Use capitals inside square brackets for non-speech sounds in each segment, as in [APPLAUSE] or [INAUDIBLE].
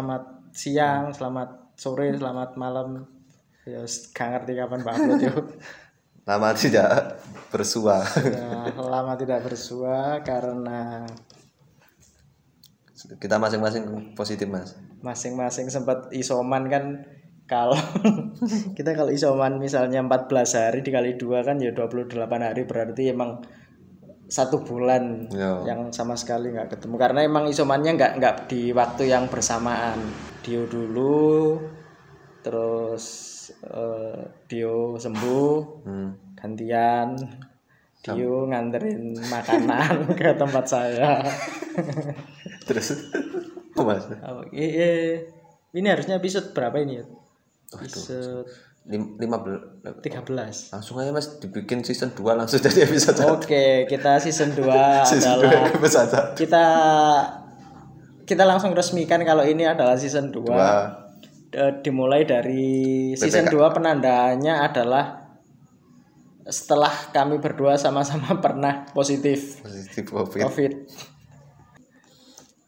Selamat siang, selamat sore, selamat malam. Ya, gak ngerti kapan Pak upload. [LAUGHS] Lama tidak bersua. Ya, lama tidak bersua karena Kita masing-masing positif mas. masing-masing sempat isoman kan kalau [LAUGHS] kita kalau isoman misalnya 14 hari dikali dua kan ya 28 hari berarti emang satu bulan Ya. yang sama sekali nggak ketemu karena emang isomannya nggak nggak di waktu yang bersamaan Dio dulu terus eh, Dio sembuh Hmm. gantian Dio nganterin makanan [LAUGHS] ke tempat saya [LAUGHS] Terus, oh, mas. Oh, ini harusnya episode berapa ini ya? Episode Lim, lima belas. 13 Langsung aja mas dibikin season 2 langsung [LAUGHS] jadi episode. Oke, kita season 2 [LAUGHS] Season adalah 2 episode kita kita langsung resmikan kalau ini adalah season 2. Dua. Eh, dimulai dari season 2 penandaannya adalah setelah kami berdua sama-sama [LAUGHS] pernah positif Positif covid. COVID.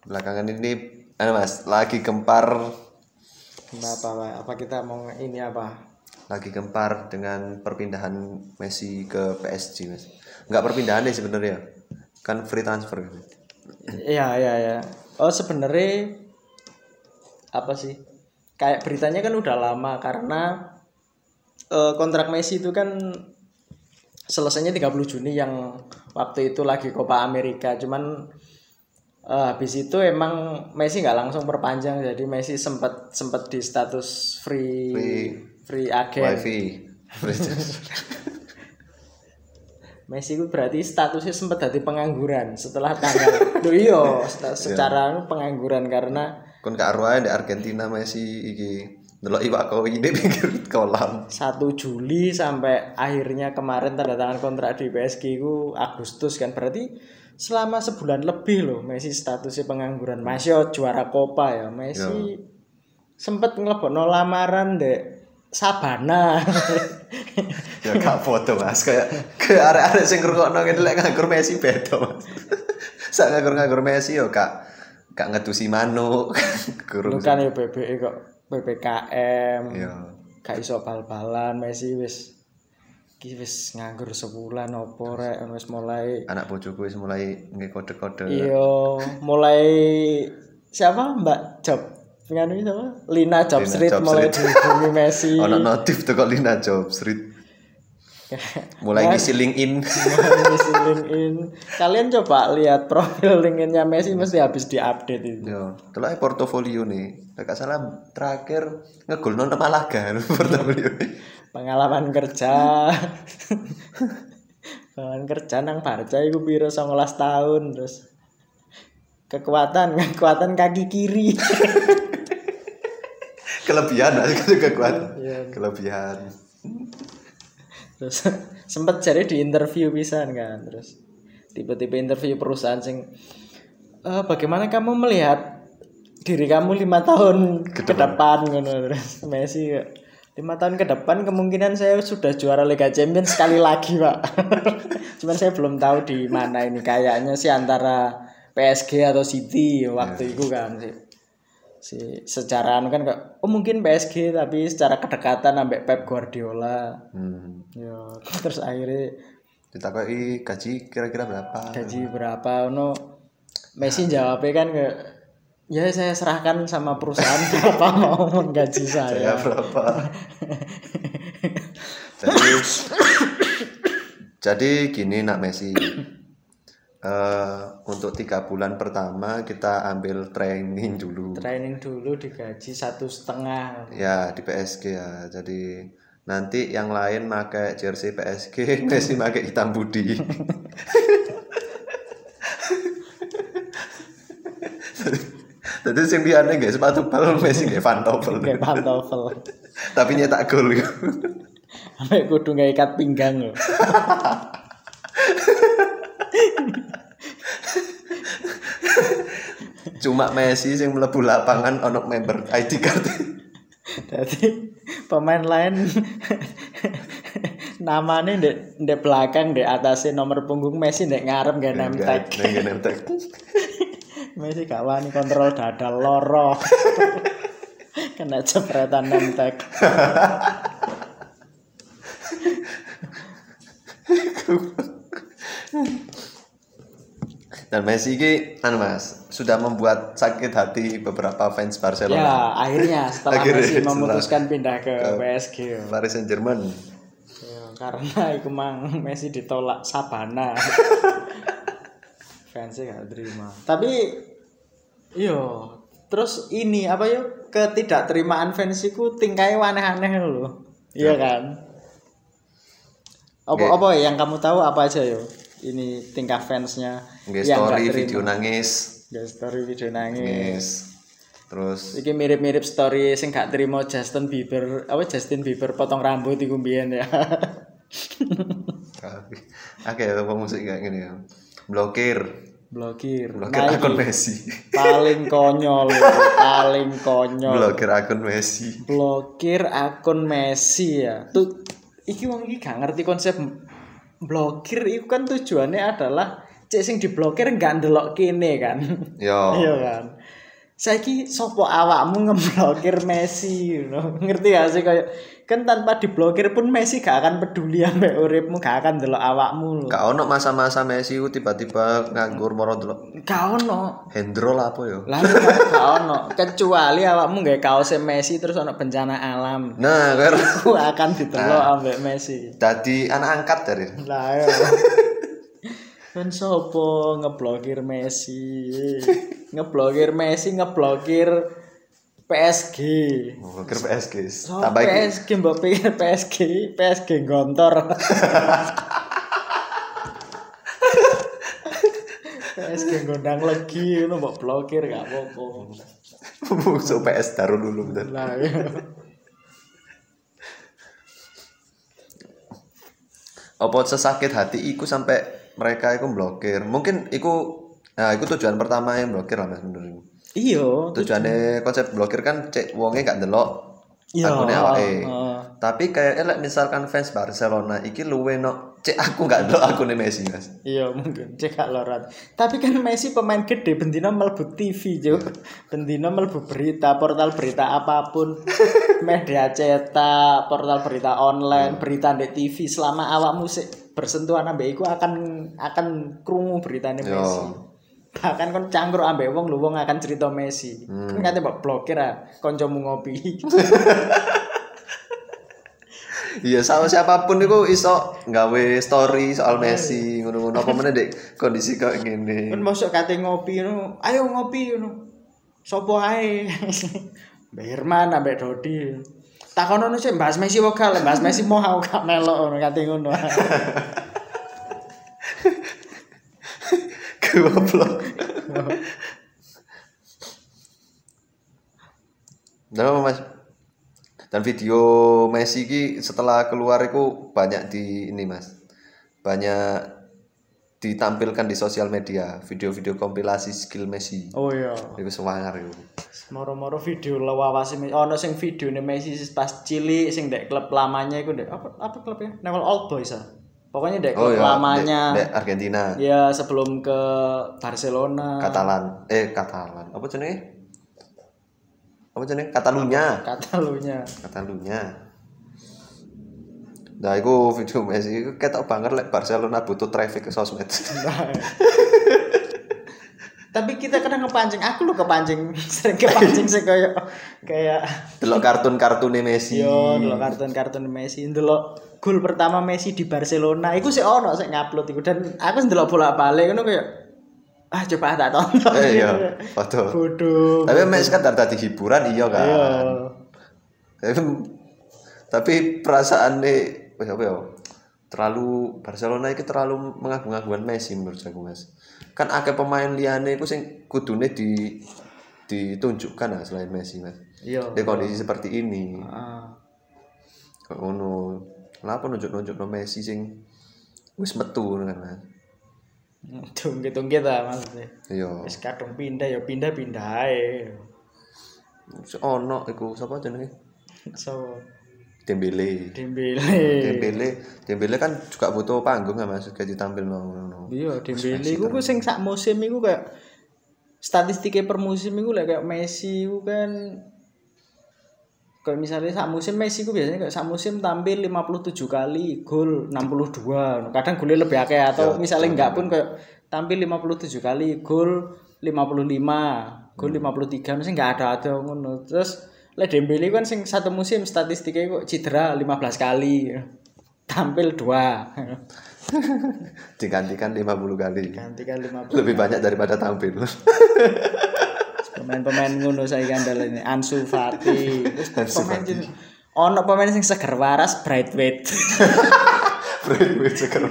Belakangan ini, eh, mas, lagi gempar, apa, apa kita mau ini apa? Lagi gempar dengan perpindahan Messi ke PSG mas. Enggak perpindahan nih sebenarnya, kan free transfer. kan? Iya, iya, iya. Oh, sebenarnya apa sih? Kayak beritanya kan udah lama karena eh, kontrak Messi itu kan selesainya 30 Juni yang waktu itu lagi Copa Amerika. Cuman eh, habis itu emang Messi nggak langsung perpanjang jadi Messi sempat sempat di status free Free. Free agent. Wifi. Messi itu berarti statusnya sempat jadi pengangguran setelah tanggal. Loh iya, sta- secara pengangguran karena Kon kak Arwah di Argentina Messi iki delok iwak koi di pinggir kolam. 1 Juli sampai akhirnya kemarin tanda tangan kontrak di PSG itu Agustus kan berarti selama sebulan lebih loh Messi statusnya pengangguran Messi yo juara Copa ya Messi sempet ngelebokno lamaran dek Sabana. [LAUGHS] Ya gak foto mas. Kayak kayak arek-arek sing ngrungokno ngene lek nganggur Messi beda mas. [LAUGHS] Sak nganggur nganggur Messi yo kak kak ngetusi manuk. [LAUGHS] Guru kan ya PBE kok PPKM ya gak iso bal-balan Messi wis iki wis nganggur sebulan opo rek wis mulai. Anak bojoku wis mulai nge kode-kode Iya, mulai siapa? Mbak Job? Nganu itu apa? Lina Job Street Job mulai dihubungi Messi. [LAUGHS] ono notif tuh kok Lina Job Street mulai ngisi LinkedIn [LAUGHS] Mulai ngisi LinkedIn. Kalian coba lihat profil LinkedIn-nya Messi mesti habis diupdate itu. yo ae portofolio nih gak salah terakhir ngegol nonton Malaga [LAUGHS] portofolio Pengalaman kerja. Pengalaman kerja nang Barca iku piro 19 tahun terus kekuatan [LAUGHS] kekuatan kaki kiri. [LAUGHS] kelebihan juga kuat Iya. kelebihan. Terus [LAUGHS] sempet jadi di interview pisan kan terus tiba-tiba interview perusahaan sing "Eh, bagaimana kamu melihat diri kamu lima tahun ke, depan. ngono terus Messi lima tahun ke depan kemungkinan saya sudah juara Liga Champions sekali lagi pak. Cuman saya belum tahu di mana ini kayaknya sih antara PSG atau City waktu itu kan sih si secara anu kan kok oh mungkin PSG tapi secara kedekatan sampai Pep Guardiola. Hmm. ya terus akhirnya ditakoki gaji kira-kira berapa? Gaji berapa no Messi jawabnya kan ke ya saya serahkan sama perusahaan [LAUGHS] berapa mau menggaji saya. Saya berapa? [LAUGHS] Jadi [COUGHS] jadi gini nak Messi Eh, untuk tiga bulan pertama kita ambil training dulu. Training dulu digaji satu setengah. Ya di PSG ya. Jadi nanti yang lain pakai jersey PSG [LAUGHS] Messi pakai hitam putih [LAUGHS] jadi sing liyane nggak sepatu bal Messi nggak pantofel kayak pantofel [LAUGHS] tapi nyetak gol. Sampai kudu nggak ikat pinggang loh cuma Messi yang mlebu lapangan ono member ID card jadi pemain lain namanya di, di belakang di atasnya nomor punggung Messi di ngarep gak name tag name tag. [LAUGHS] Messi gak wani kontrol dada loro. [LAUGHS] Kena jepretan nentek. [LAUGHS] Dan Messi ini, anu mas, sudah membuat sakit hati beberapa fans Ya, Barcelona. akhirnya setelah Akhirnya, Messi setelah- memutuskan pindah ke PSG. Paris Saint Germain. Ya, karena iku mang Messi ditolak Sabana. [LAUGHS] Fansnya gak terima. Tapi iyo terus ini apa yo ketidakterimaan fans iku tingkahnya aneh-aneh loh. Iya kan? Apa Nggak. apa yang kamu tahu apa aja yo? Ini tingkah fansnya Nggak yang story, video nangis. Nggak story video nangis. Nangis. Terus Iki mirip-mirip story sing gak terima Justin Bieber, apa Justin Bieber potong rambut iku mbiyen ya. Oke, apa musik kayak gini ya. Blokir. Blokir. Blokir Nah, akun Messi. paling konyol, paling konyol. Blokir akun Messi. Blokir akun Messi ya. Tuh iki wong iki gak ngerti konsep blokir itu kan tujuannya adalah cek sing diblokir gak ndelok kene kan. Yo. Iya kan. Saiki sopo awakmu ngeblokir Messi, you know? ngerti gak sih kayak kan tanpa diblokir pun Messi gak akan peduli ambek uripmu, gak akan delok awakmu lho. Gak ono masa-masa Messi ku tiba-tiba nganggur moro delok Gak ono. Hendro lah apa yo. Lah gak gak ono, kecuali awakmu nggae kaos Messi terus ono bencana alam. Nah, kayak Aku akan didelok ambek Messi. tadi anak angkat dari Lah ya. [LAUGHS] Kan sopo ngeblokir Messi? Ngeblokir Messi, ngeblokir PSG. blokir PSG. So, Tambah PSG mbok pikir [LAUGHS] PSG, PSG gontor. PSG gondang legi ngono mbok blokir gak apa-apa. musuh PS taruh dulu bentar. Lah ya. Apa sesakit hati iku sampai mereka iku blokir. Mungkin iku nah iku tujuan pertama yang blokir lah Mas menurutku. Iya, Tujuannya konsep blokir kan cek wonge gak delok Iya, akunnya awake. heeh. Tapi kayak elek misalkan fans Barcelona iki luwe no cek aku gak delok akunnya Messi Mas. Iya mungkin cek gak lorat. Tapi kan Messi pemain gede, bendina melbu TV jo, bendina melbu berita, portal berita apa pun, [LAUGHS] media cetak, portal berita online, berita di TV. Selama awakmu sik bersentuhan ambek iku akan akan krungu beritane Yo. Bahkan kon cangkruk ambek wong lu wong akan cerita Messi. Kan ngate mbok blokir ah kancamu ngopi. [LAUGHS] Iya sama siapa pun itu iso nggawe story soal Messi ngono-ngono apa meneh dek kondisi kayak gini. kan masuk kate ngopi ngono, ayo ngopi ngono. Sopo ae? [LAUGHS] Mbak Herman ambek Dodi. Takono nu sih bahas Messi wokal, bahas Messi mau [LAUGHS] gak melok ngono kate ngono. Goblok. Dan apa Mas? Dan video Messi ki setelah keluar itu banyak di ini Mas. Banyak ditampilkan di sosial media, video-video kompilasi skill Messi. Oh iya. Itu semangar itu. Moro-moro video lawase Messi. Ono sing videone Messi pas cilik sing dek klub lamanya iku dek apa apa klubnya? Newell Old Boys ah. Pokoknya dek Oh iya, lamanya. dek- dek Argentina, Ya sebelum ke Barcelona. Katalan, eh Katalan. Apa jenenge? Apa jenenge? Katalunya. Katalunya. Katalunya. Nah, itu video Messi itu ketok banget lek Barcelona butuh traffic ke sosmed. [LAUGHS] Tapi kita kadang ngepancing, aku lo kepancing, [LAUGHS] sering kepancing sih kayak kayak Delok kartun-kartune Messi. yo dulu kartun-kartun Messi, dulu gol pertama Messi di Barcelona, iku sih ono sih ngupload iku dan aku ndelok bolak-balik ngono kayak ah coba tak tonton. Eh, iya, [LAUGHS] foto. Bodoh. Tapi Messi kan tadi hiburan iya kan. Iya. Tapi, tapi perasaan nih apa ya? Terlalu Barcelona itu terlalu mengagung-agungkan Messi menurut aku Mas. Kan akeh pemain liyane iku sing kudune di ditunjukkan lah selain Messi Mas. Iya. Di kondisi seperti ini. Ah. Ngono. Lah apa nunjuk-nunjuk no Messi sing wis metu kan Mas. [LAUGHS] Tunggu-tunggu ta maksudnya. Iya. Wis kadung pindah ya pindah-pindah ae. Ono iku sapa jenenge? [LAUGHS] So, Dembele. Dembele. Dembele, Dembele kan juga butuh panggung kan Mas, kayak ditampil no. no. Iya, Dembele iku ku sing sak musim iku kayak statistiknya per musim itu lah kayak Messi itu kan kayak misalnya sak musim Messi itu biasanya kayak sak musim tampil 57 kali gol 62 kadang golnya lebih akeh atau Ya, misalnya enggak pun kayak tampil 57 kali gol 55 gol 53 mesti enggak ada ada ngono terus Le Dembele kan sing satu musim statistiknya kok cedera 15 kali tampil dua Digantikan 50 kali. gantikan 50 Lebih banyak daripada tampil. pemain-pemain ngono saya kandal ini Ansu Fati Ansu pemain Fati. ono pemain sing seger waras Brightweight [LAUGHS] Brewit seger.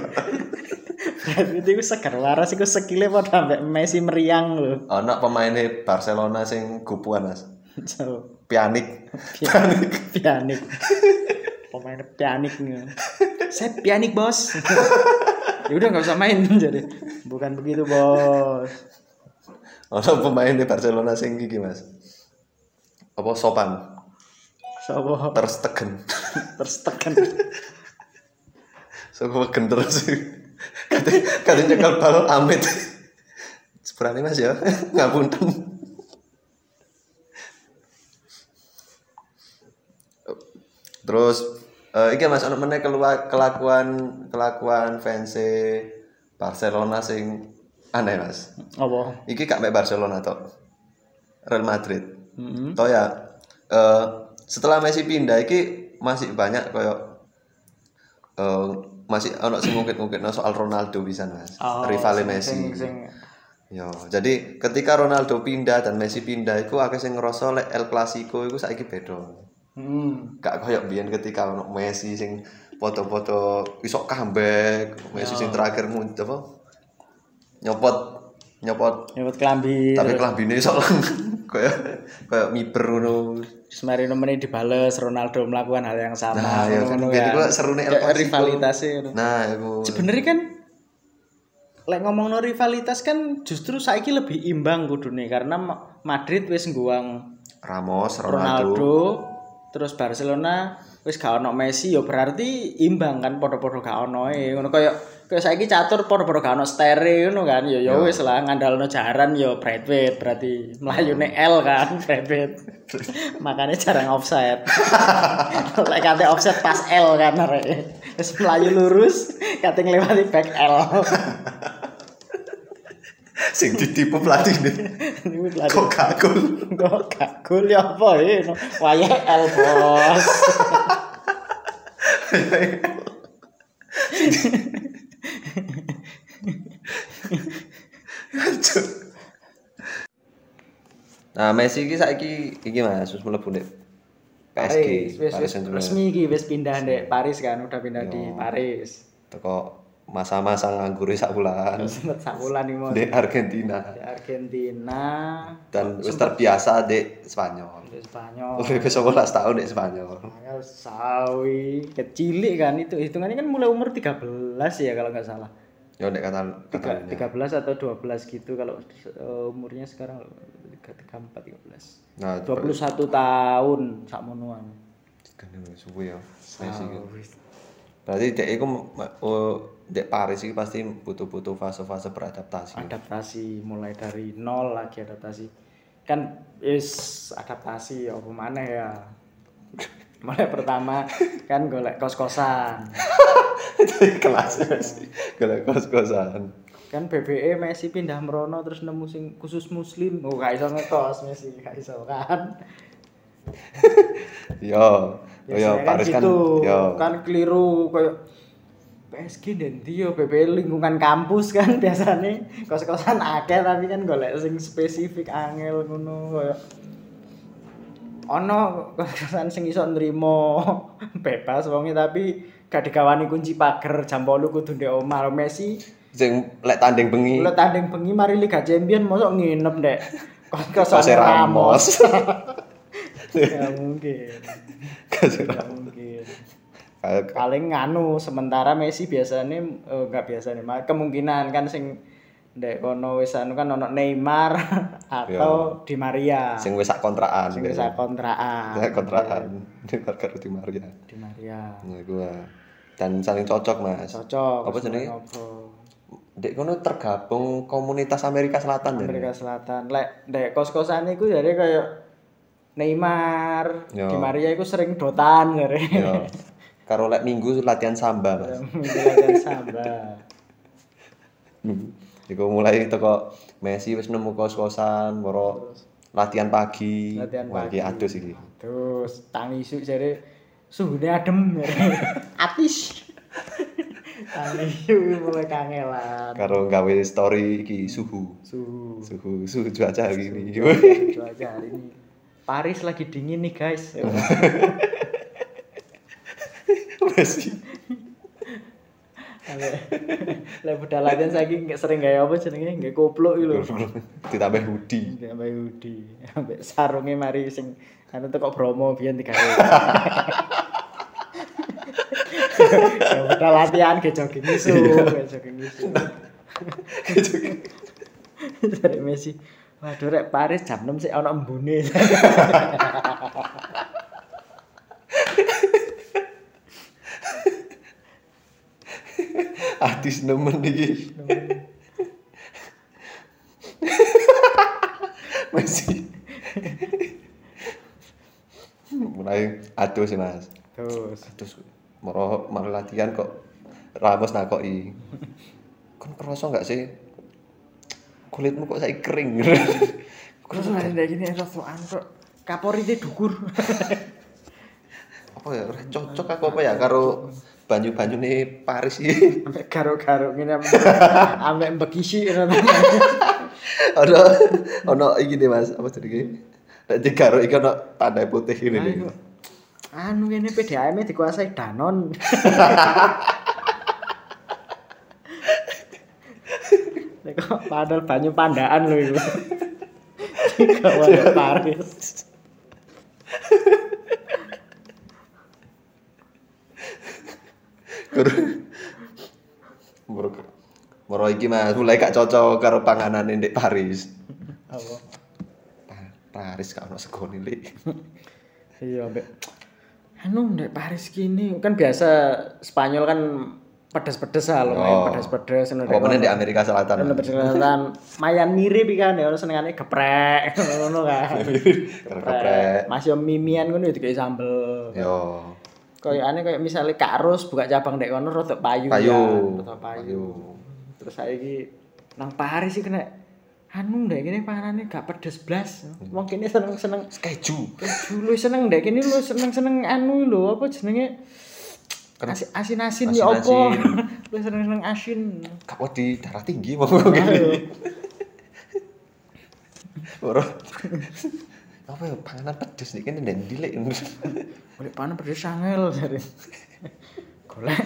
Brightweight itu seger waras iku skillnya padha ambek Messi meriang lho Ono pemainnya Barcelona sing gupuan Mas. Pianik. pianik pianik pemain pianik nih saya pianik bos ya udah nggak usah main jadi bukan begitu bos Ono pemain di Barcelona sing iki Mas. Apa sopan? Sopo Terstegen. terus tekan Sopo terus. Kate kate nyekel bal amit. Seberani Mas ya. Ngapunten. Terus eh iki Mas ono meneh kelakuan kelakuan fans Barcelona sing aneh Mas. apa Iki gak mek Barcelona tok. Real Madrid. Mm-mm. Toh ya eh setelah Messi pindah iki masih banyak koyo eh masih ono sing ngungkit-ngungkitno soal Ronaldo bisa Mas. Oh, Rivale sing- Messi. sing- sing Yo, jadi ketika Ronaldo pindah dan Messi pindah iku akeh sing ngerasa lek El Clasico iku saiki beda. Hmm. Gak koyo biyen ketika ono Messi sing foto-foto isok comeback, Messi sing terakhir muncul apa? Nyopot nyopot Nyebut kelambi. tapi kelambine iso [LAUGHS] koyo koyo miber ngono. Terus mari nomornya dibales Ronaldo melakukan hal yang sama. Nah, ya kan biyen kan. serune El Kayak Clasico. rivalitasnya. Nah, iku Sebenarnya kan lek ngomong rivalitas kan justru saiki lebih imbang kudune karena Ma- Madrid wis ngguang Ramos, Ronaldo. Ronaldo, terus Barcelona wis gak ono Messi ya berarti imbang kan padha-padha gak ono e. Ngono kaya kaya saiki catur padha-padha gak ono stere ngono kan. Ya ya wis lah ngandalno jaran ya Brightweight berarti mlayune L kan [LAUGHS] Brightweight [LAUGHS] makanya jarang offset. [LAUGHS] Lek kate offset pas L kan arek. Wis mlayu lurus kate nglewati back L Sing ditipu pelatihne. Ini pelatih. Kok kagul. Kok gak gol ya apa ya? Waya L bos. Nah, Messi iki saiki iki Mas, wis mlebu nek PSG, Paris, Paris resmi iki wis pindah ndek Paris kan, udah pindah di Paris. Teko masa-masa nganggur sak bulan Sempet sakulan nih mau di Argentina di Argentina, dan wis terbiasa di Spanyol. di Spanyol. Oke, wis 11 tahun di Spanyol. Spanyol sawi kecilik kan itu hitungannya kan mulai umur 13 ya kalau nggak salah. Ya nek kata Tiga-. 13 atau 12 gitu kalau eh, umurnya sekarang 34 13. Nah, 21 tahun sakmonoan. kan suwe ya. Messi iki. Berarti dek iku ma- oh, dek Paris iki pasti butuh-butuh fase-fase beradaptasi. adaptasi mulai dari nol lagi adaptasi kan is adaptasi apa mana ya [LAUGHS] mulai pertama kan golek kos-kosan [LAUGHS] kelas Messi. Golek kos-kosan. kan BBE Messi pindah merono terus nemu sing khusus muslim oh gak iso ngekos Messi gak iso kan [LAUGHS] Yo, yo Biasanya Paris kan, gitu. yo. kan keliru kayak PSG dan dia BBE lingkungan kampus kan [LAUGHS] biasanya kos-kosan akeh tapi kan golek sing spesifik angel ngono kayak ono kos-kosan sing iso nrimo [LAUGHS] bebas wonge tapi gak digawani kunci pagar jam 8 kudu ndek omah Messi Sing lek tanding bengi. Mulai tanding bengi mari Liga Champion mosok nginep ndek [LAUGHS] kos-kosan Ramos. Gak mungkin. Mungkin. Paling nganu sementara Messi biasanya eh, nggak biasanya mah kemungkinan kan sing ndek kono wis anu kan ono Neymar [LAUGHS] atau Di Maria Sing wis sak kontrakan. sing bisa kontrakan Sak kontrakan. [LAUGHS] Di Marga Di Maria. Di Maria Nah, gua dan saling cocok, Mas. cocok Apa jenenge? Dek kono tergabung komunitas Amerika Selatan. Amerika Selatan. Lek ndek kos-kosan iku jadi kayak Neymar, Yo. Di Maria iku sering dotan jare. Yo. Karo lek minggu latihan samba, Mas. Menggunakan samba. [LAUGHS] Iku mulai teko Messi wis nemu kos-kosan, moro latihan pagi. Latihan Wah, iki adus iki. Terus tangi isu jare suhunya adem. [LAUGHS] Atis. tangi isu mulai kangelan. Karo gawe story iki suhu. Suhu. Suhu, suhu cuaca hari ini. Cuaca hari ini. Paris lagi dingin nih guys. [LAUGHS] Messi. Lah budal latihan saiki nggak sering gawe apa jenenge nggak koplo iki lho. [LAUGHS] Ditambah hoodie. Sampai Yudi, sampai sarungnya mari sing anu teko Bromo biyen digawe. [LAUGHS] Ya udah latihan ke jogging isu, ke jogging isu. Dari Messi. Waduh rek Paris jam 6 sih ana embune. Artis nemen iki. Messi. Mulai aduh sih mas. Terus Terus moro maro latihan kok Ramos nakoki. Kon kerasa nggak sih? Kulitmu kok saya kering. terus ada gini sosokan kok kapori dia dukur. [LAUGHS] apa ya? Cocok aku apa ya karo banyu-banyu nih Paris iki. [LAUGHS] Sampai garo-garo ngene ambek [LAUGHS] mbekisi ngono. Ono ono iki nih Mas, apa jenenge? Nek digaro iki ono tanda putih ini nih. Anu ini PDAM -nya dikuasai Danon. Nek kok padahal banyu pandaan lho iku. Kawan Paris. Kur- Moro Moro iki Mas, mulai gak cocok karo panganan ndek Paris. Apa? Pa- Paris gak ono segone Lik. Iya, Mbak. Anu ndek Paris gini kan biasa Spanyol kan pedes-pedes lah lumayan Oh. pedes-pedes ngono meneh ndek Amerika Selatan. Ono pedes-pedesan mayan mirip kan ya senengane geprek [LAUGHS] ngono kan. Geprek. Masih mimian ngono ya dikai sambel. Yo. Kayak aneh kayak misalnya Kak Ros buka cabang dek kono rada payu. Payu. kan, rada payu. Terus saiki nang Paris sih kena anu ndek kene panganane gak pedes blas. Wong kene seneng-seneng Keju. dulu seneng ndek kene lu seneng-seneng anu lho apa jenenge asin-asin ya? Asin-asin. Lu [LAUGHS] seneng-seneng asin. Gak di darah tinggi mau gini. Moro. [LAUGHS] Apa ya panganan pedes nih kan ndek ndi Lik? [LAUGHS] Golek panen pedes sangel jare. Golek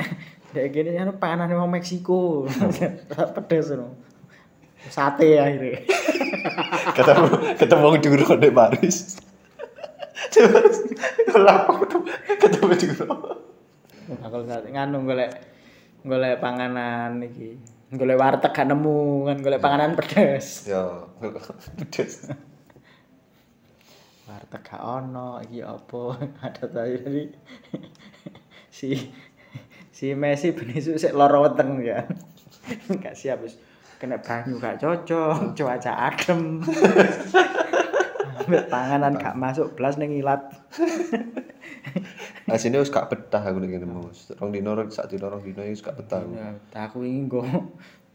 ndek kene anu panganan wong Meksiko. pedes ngono. Sate akhirnya. ketemu ketemu duro di Paris. Coba kalau ketemu ketemu duro. Aku nganu golek golek panganan iki. Golek warteg gak nemu kan golek panganan pedes. Yo, [LAUGHS] pedes. Warteg gak ono iki apa? [LAUGHS] Ada tadi si si Messi ben isuk sik lara weteng ya. [LAUGHS] Gak siap wis kena banyu gak cocok, cuaca adem. Panganan gak masuk blas ning ilat. Asine wis gak betah aku nek ngene Mas. Rong dino rong sak dino rong dino wis gak betah. aku. Ya, aku iki nggo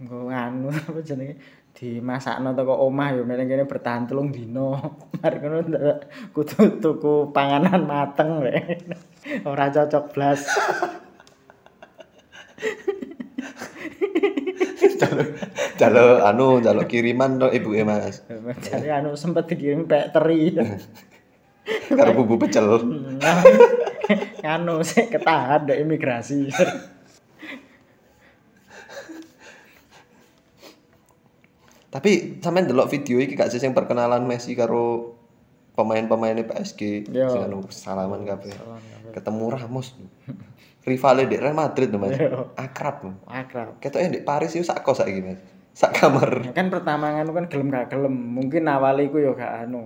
nggo nganu apa jenenge dimasakno teko omah ya meneng kene bertahan telung dino. [LAUGHS] Mari ngono kudu tuku panganan mateng rek. [LAUGHS] Ora cocok blas. [LAUGHS] Jalo jalo anu jalo kiriman to ibuke Mas. Jadi anu sempet dikirim pek teri. Karo bumbu pecel. [LAUGHS] Nganu sik ketahan ndek imigrasi. Tapi sampean delok video iki gak sih sing perkenalan Messi karo pemain-pemainnya PSG Yo. sing anu salaman kabeh. Ketemu Ramos. Rivalnya di Real Madrid Mas. Yo. Akrab. Mas. Akrab. Ketoknya di Paris itu sak kos saiki Mas. Sak kamar. Kan pertama nganu kan gelem gak gelem. Mungkin awalnya iku ya gak anu.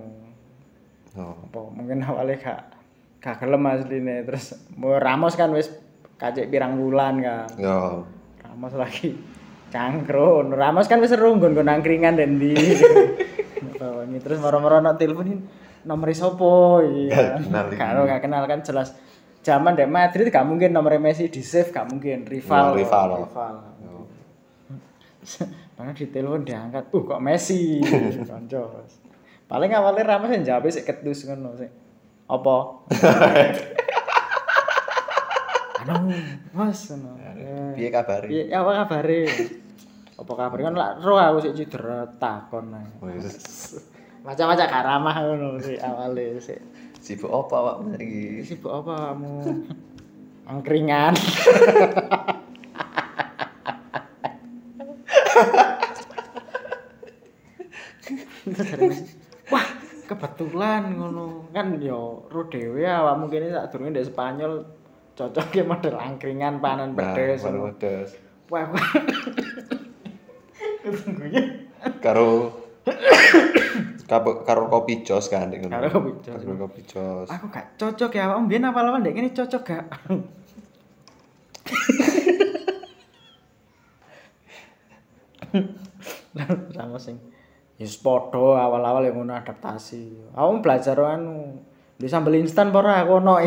Oh. apa mungkin awalnya gak gak gelem asline terus mau Ramos kan wis kacek pirang bulan kan Yo. Ramos lagi Cangkro, Ramos kan wis seru nggon angkringan dan di. Terus moro-moro nak teleponin nomor sapa iya. [LAUGHS] Karo gak kenal kan jelas. Zaman dek Madrid gak mungkin nomor Messi di save gak mungkin rival. Rival. rival. Mana di telepon diangkat, uh kok Messi, [LAUGHS] konco. Paling awalnya Ramos yang jawab sih ketus ngono sih. Apa? [LAUGHS] Anu, Mas ngono. Piye kabare? Piye apa kabare? Apa kabar kan lak ro aku sik cedera takon ae. Wis. Macam-macam karamah ngono sih awale sih. Sibuk apa Pak iki? Sibuk apa kamu? [LAUGHS] Angkringan. [LAUGHS] Wah, kebetulan ngono. Kan yo ro dhewe awakmu kene sak durunge ndek Spanyol cocoknya model angkringan panen pedes. Nah, pedes. Wah. Tunggunya. Karo karo karo kopi jos kan nek ngono. Karo kopi jos. Karo kopi jos. Aku gak cocok ya, awakmu mbiyen awal-awal ndek kene cocok gak? [LAUGHS] Sama sing ya wis padha awal-awal yang ngono adaptasi. Aku belajar anu di sambel instan apa ora aku ono. [LAUGHS]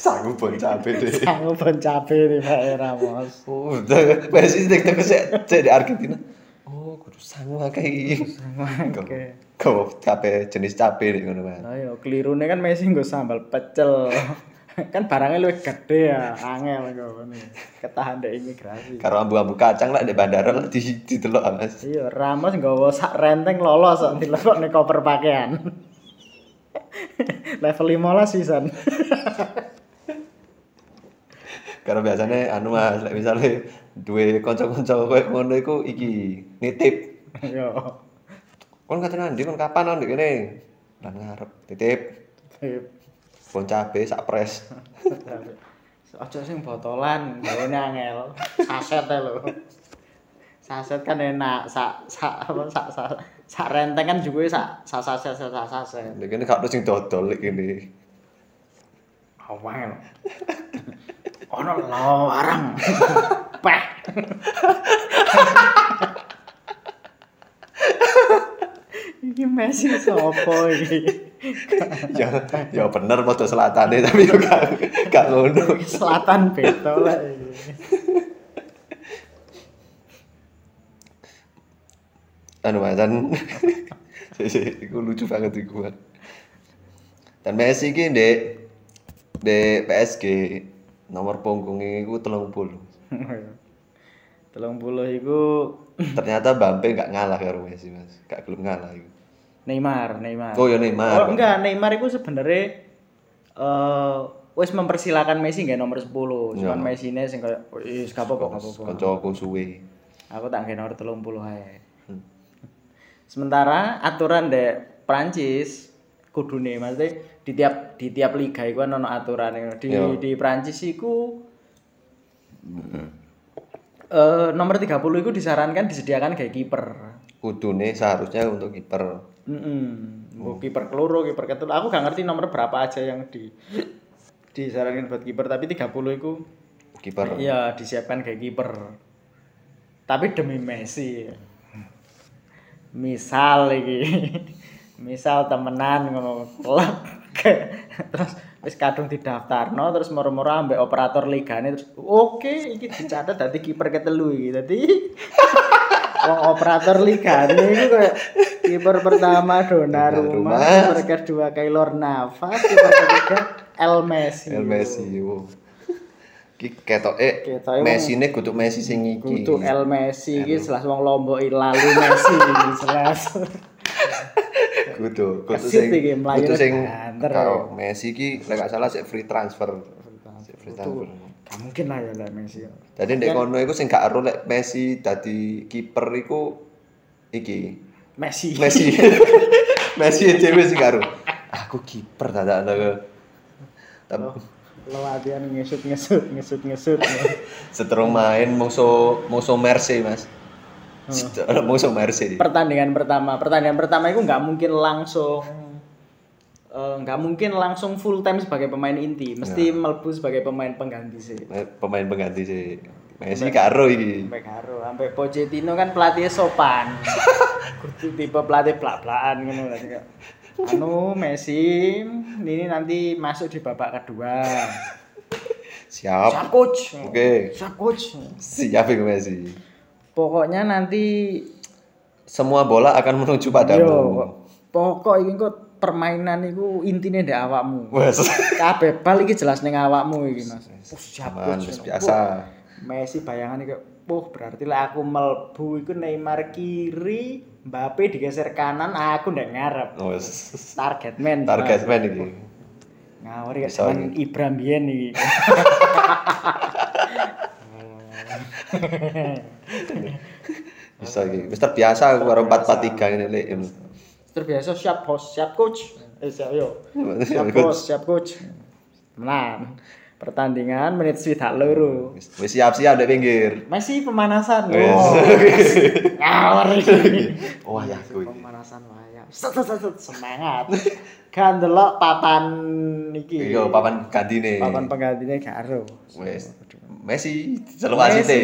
Sanggup bon cabe deh. Aku bon cabe nih Pak. Oh, udah. Messi nek teko sik sik di Argentina. Oh, kudu sangu akeh iki. Oke. Kau cabe jenis cabe nek ngono Mas. Nah, yo kelirune kan Messi nggo sambal pecel. [LAUGHS] [LAUGHS] kan barangnya luwih gede ya, angel ngene. Ketahan dek imigrasi. Karo ambu-ambu kacang lah di bandara lah di didelok ah, Mas. Iya, Ramos nggawa sak renteng lolos kok dilebokne koper pakaian. [LAUGHS] Level 15 season. [LAUGHS] Karo biasane anu Mas, misale duwe kanca-kanca koyo ngono iku iki nitip. Yo. Kon katanya ndi kon kapan on kene? Lan ngarep titip Sip. Bon cabe sak pres. [LAUGHS] Ojo sing botolan, gawane angel. Saset lho. Saset kan enak, sak sak apa sak sak sak renteng kan juga sak sak saset sak saset. Nek kene gak sing dodol lek kene. Awal. Ono larang. Peh. [LAUGHS] Iki Messi sapa iki? Ya ya bener padha selatane tapi yo gak gak ngono. Selatan beto lah anu dan [LAUGHS] iku lucu banget iku. Dan Messi iki ndek ndek PSG nomor punggungnya iku 30. Telung puluh iku Ternyata Mbappe gak ngalah karo Messi Mas. Gak gelem ngalah iku. Neymar, Neymar. Oh ya Neymar. Oh, enggak, Neymar itu sebenarnya eh wis mempersilakan Messi nggak nomor 10. Cuman Ya. Messi ini sing kayak wis gak apa-apa, gak apa-apa. Kancaku suwe. Aku tak nggak nomor 30 ae. Hmm. Sementara aturan dek Prancis kudune maksudnya di tiap di tiap liga iku ono aturan di Yo. di Prancis iku eh nomor 30 itu disarankan disediakan kayak kiper. Kudune seharusnya untuk kiper. Heeh. Mbok kiper keloro, kiper ketelu. Aku gak ngerti nomor berapa aja yang di disarankan buat kiper, tapi 30 itu Kiper. iya disiapkan kayak kiper. Tapi demi Messi. Misal iki. [LAUGHS] Misal temenan ngono klub. [LAUGHS] terus wis kadung didaftarno terus moro-moro ambek operator ligane terus oke iki dicatat dadi kiper ketelu iki. Dadi [LAUGHS] wong operator ligane iku kayak kiper pertama Donnarumma, kiper kedua Keylor Navas, kiper ketiga El Messi. El Messi yo. Ki ketoke Ketoke Messi ne kudu Messi sing iki. Kudu El Messi iki jelas wong Lombok lalu Messi jelas. Kudu kudu sing kudu sing Messi iki lek gak salah sik free transfer. Free transfer. Gak mungkin lah ya lek Messi. Jadi ndek kono iku sing gak ero lek Messi dadi kiper iku iki. Messi. Messi. [LAUGHS] Messi dhewe sing ero. Aku kiper dadak ngono. Tapi Lo latihan ngesut ngesut ngesut ngesut. [LAUGHS] seterung main musuh musuh Mercy, Mas. Hmm. musuh Mercy. pertandingan pertama, pertandingan pertama itu nggak mungkin langsung eh, nggak mungkin langsung full time sebagai pemain inti, mesti Ya. melebu sebagai pemain pengganti sih. Pemain pengganti sih. Messi karo iki. Sampai karo, sampai Pochettino kan pelatih sopan. [LAUGHS] Kudu tipe pelatih ngono lah kayak. Anu Messi ini nanti masuk di babak kedua. Siap. Siap coach. Oke. Siap coach. Siap iku Messi. Pokoknya nanti Semua bola akan menuju yo padamu. pokok iki kok permainan iku intine ndek awakmu. Wes. Kabeh bal iki jelas ning awakmu iki Mas. Oh, biasa. Messi bayangan iki Puh, berarti lah aku melbu iku Neymar kiri, Mbappe digeser kanan, aku ndak ngarep. Wes. Target man. Target man iki. Ngawur ya zaman Ibram biyen iki. [LAUGHS] [LAUGHS] Bisa iki. Wis terbiasa aku karo 443 ngene lek. Terbiasa siap bos, siap coach. Eh siap yo. Siap Wis bos, siap coach. Menang. Pertandingan menit swidak loro. wis siap-siap dek pinggir. Messi pemanasan. Wis. Oh. Ngawur iki. Wah ya. Pemanasan set, set, Semangat. Kan delok papan iki. Iya, papan gantine. Papan penggantine karo. Wes. Messi celuk asite.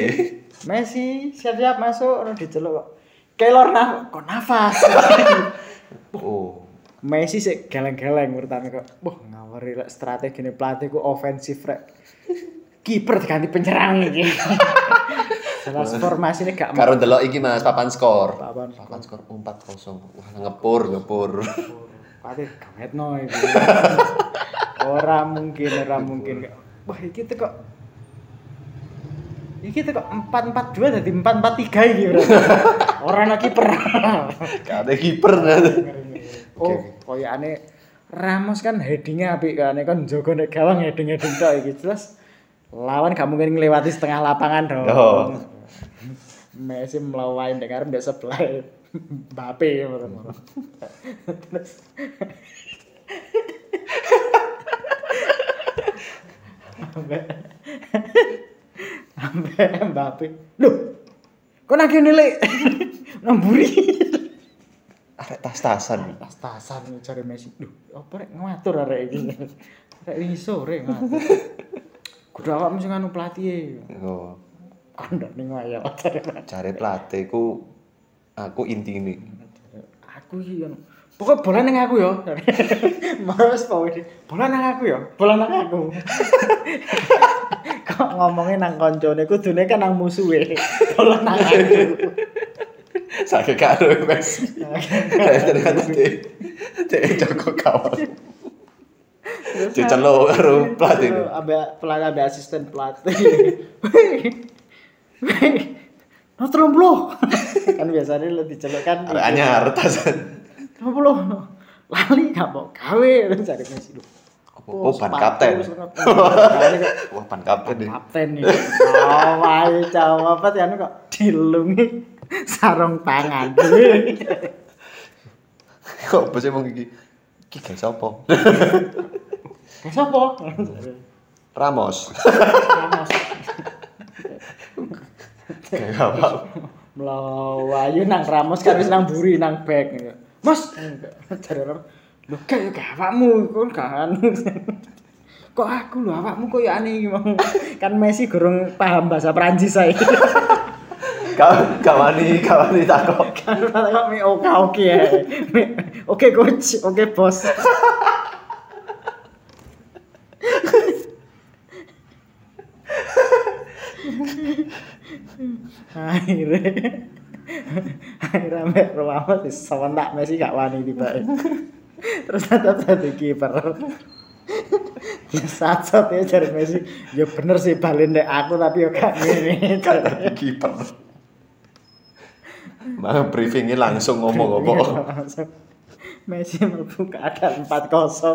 Messi siap-siap masuk ono diceluk kok. Kelor nah kok nafas. [LAUGHS] Oh. Messi sik geleng-geleng urutane kok. Wah, ngawur rek strategi ne pelatih ku ofensif rek. Kiper diganti penyerang iki. [LAUGHS] Jelas formasine gak Karo delok iki Mas, papan skor. Papan Papan skor 4-0. Wah, ngepur, ngepur. Pelatih gametno iki. [LAUGHS] Ora mungkin, ora mungkin. Wah, iki tuh kok Iki tuh kok 4-4-2 dadi 4-4-3 iki berarti. [LAUGHS] Ora ana kiper. Gak ada kiper. Oh, koyane Ramos kan headingnya apik kan, kan jogo nek gawang heading-heading tok iki jelas lawan gak mungkin ngelewati setengah lapangan dong. Oh. Messi melawan arep ndek sebelah Mbappe ngono. [LAUGHS] Sampai Mbappe. Loh. Kok nang kene lek? [LAUGHS] Nang buri. Arek tas-tasan. tas-tasan cari Messi. Duh, apa rek ngatur arek iki. [LAUGHS] Rek iso rek ngatur. Kudu awakmu sing anu pelatih. Oh. Kandhane ngoyo cari. Jare pelatihku aku intine. Aku iki anu. Pokoknya bola nang aku ya. Mas pokoke bola nang aku ya. [LAUGHS] Bola nang aku. Kok ngomongnya nang koncone kudune kan nang musuhe. Bola nang aku. Sakit karo Messi. Ternyata dia dia jago kawan. Dia celuk karo pelatih. Abe pelatih abe asisten pelatih. Nah, terus kan biasanya lo diceluk kan. Arek anyar tasan. Lali gak mau gawe cari Messi lu. Oh, ban kapten. [LAUGHS] Wah, pan kapten. Kapten nih. Awai jawab apa ya kok dilungi sarung tangan. [LAUGHS] Kok bisa emang iki? Iki guys apa? Kayak sapa? [LAUGHS] Ramos. Ramos. Kayak apa? Melayu nang Ramos kan wis nang buri nang back. Mas, cari orang. Lho kayak gak awakmu kon gak anu. Kok aku lho awakmu kok ya aneh iki mau. Kan Messi gurung paham bahasa Prancis saya. Kau kawani kawani takok. kan kok mi oke oke ya. Oke coach, oke bos. akhirnya akhirnya mbak rumah sih sementak Messi gak wani tiba terus tetap jadi kiper. Ya saat saat ya cari Messi. Ya bener sih balin deh aku tapi ya gak gini Kata kiper. Mah briefingnya langsung ngomong apa? Langsung. Messi mlebu keadaan 4-0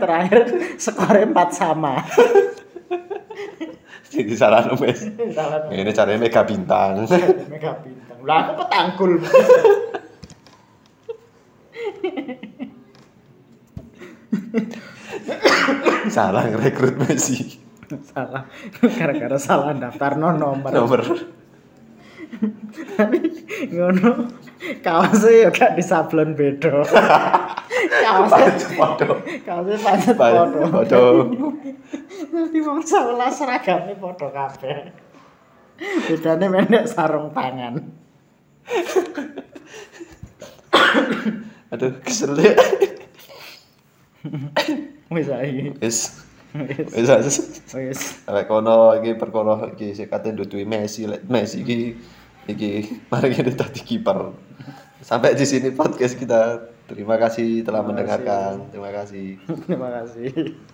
terakhir skornya 4 sama. Jadi salah Ini caranya mega bintang. mega bintang. Lah aku petangkul Salah ngerekrut Messi. [LAUGHS] salah gara-gara salah daftar no nomor Nomor. ngono kaosnya ya gak disablon beda [LAUGHS] kaosnya foto. kaosnya pancet Pancet foto foto. Nanti wong sekolah seragamnya podo kabeh. Bedane mendek sarung tangan. Aduh, kesel deh. [LAUGHS] Wis saiki. Wis. Wis. Wis. Lek kono iki perkara iki sing kate ndutui Messi, lek Messi iki iki mari kita tadi kiper. Sampai di sini podcast kita. Terima kasih telah Terima kasih. mendengarkan. Terima kasih. Terima kasih.